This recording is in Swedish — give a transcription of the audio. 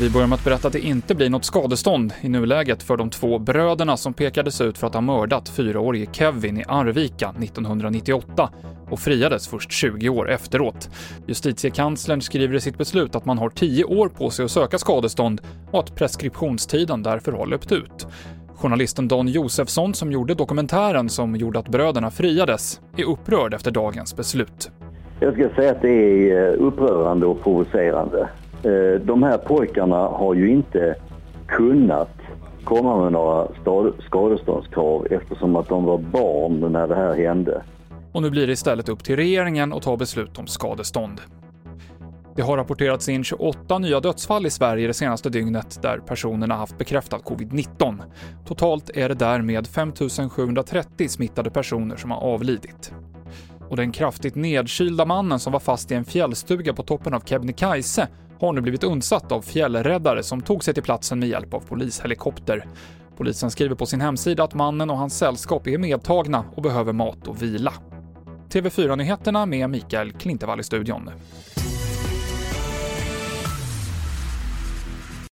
Vi börjar med att berätta att det inte blir något skadestånd i nuläget för de två bröderna som pekades ut för att ha mördat fyraårige Kevin i Arvika 1998 och friades först 20 år efteråt. Justitiekanslern skriver i sitt beslut att man har 10 år på sig att söka skadestånd och att preskriptionstiden därför har löpt ut. Journalisten Dan Josefsson som gjorde dokumentären som gjorde att bröderna friades är upprörd efter dagens beslut. Jag ska säga att det är eh, upprörande och provocerande. Eh, de här pojkarna har ju inte kunnat komma med några skadeståndskrav eftersom att de var barn när det här hände. Och nu blir det istället upp till regeringen att ta beslut om skadestånd. Det har rapporterats in 28 nya dödsfall i Sverige det senaste dygnet där personerna haft bekräftad covid-19. Totalt är det därmed 5 730 smittade personer som har avlidit. Och den kraftigt nedkylda mannen som var fast i en fjällstuga på toppen av Kebnekaise har nu blivit undsatt av fjällräddare som tog sig till platsen med hjälp av polishelikopter. Polisen skriver på sin hemsida att mannen och hans sällskap är medtagna och behöver mat och vila. TV4-nyheterna med Mikael Klintevall i studion.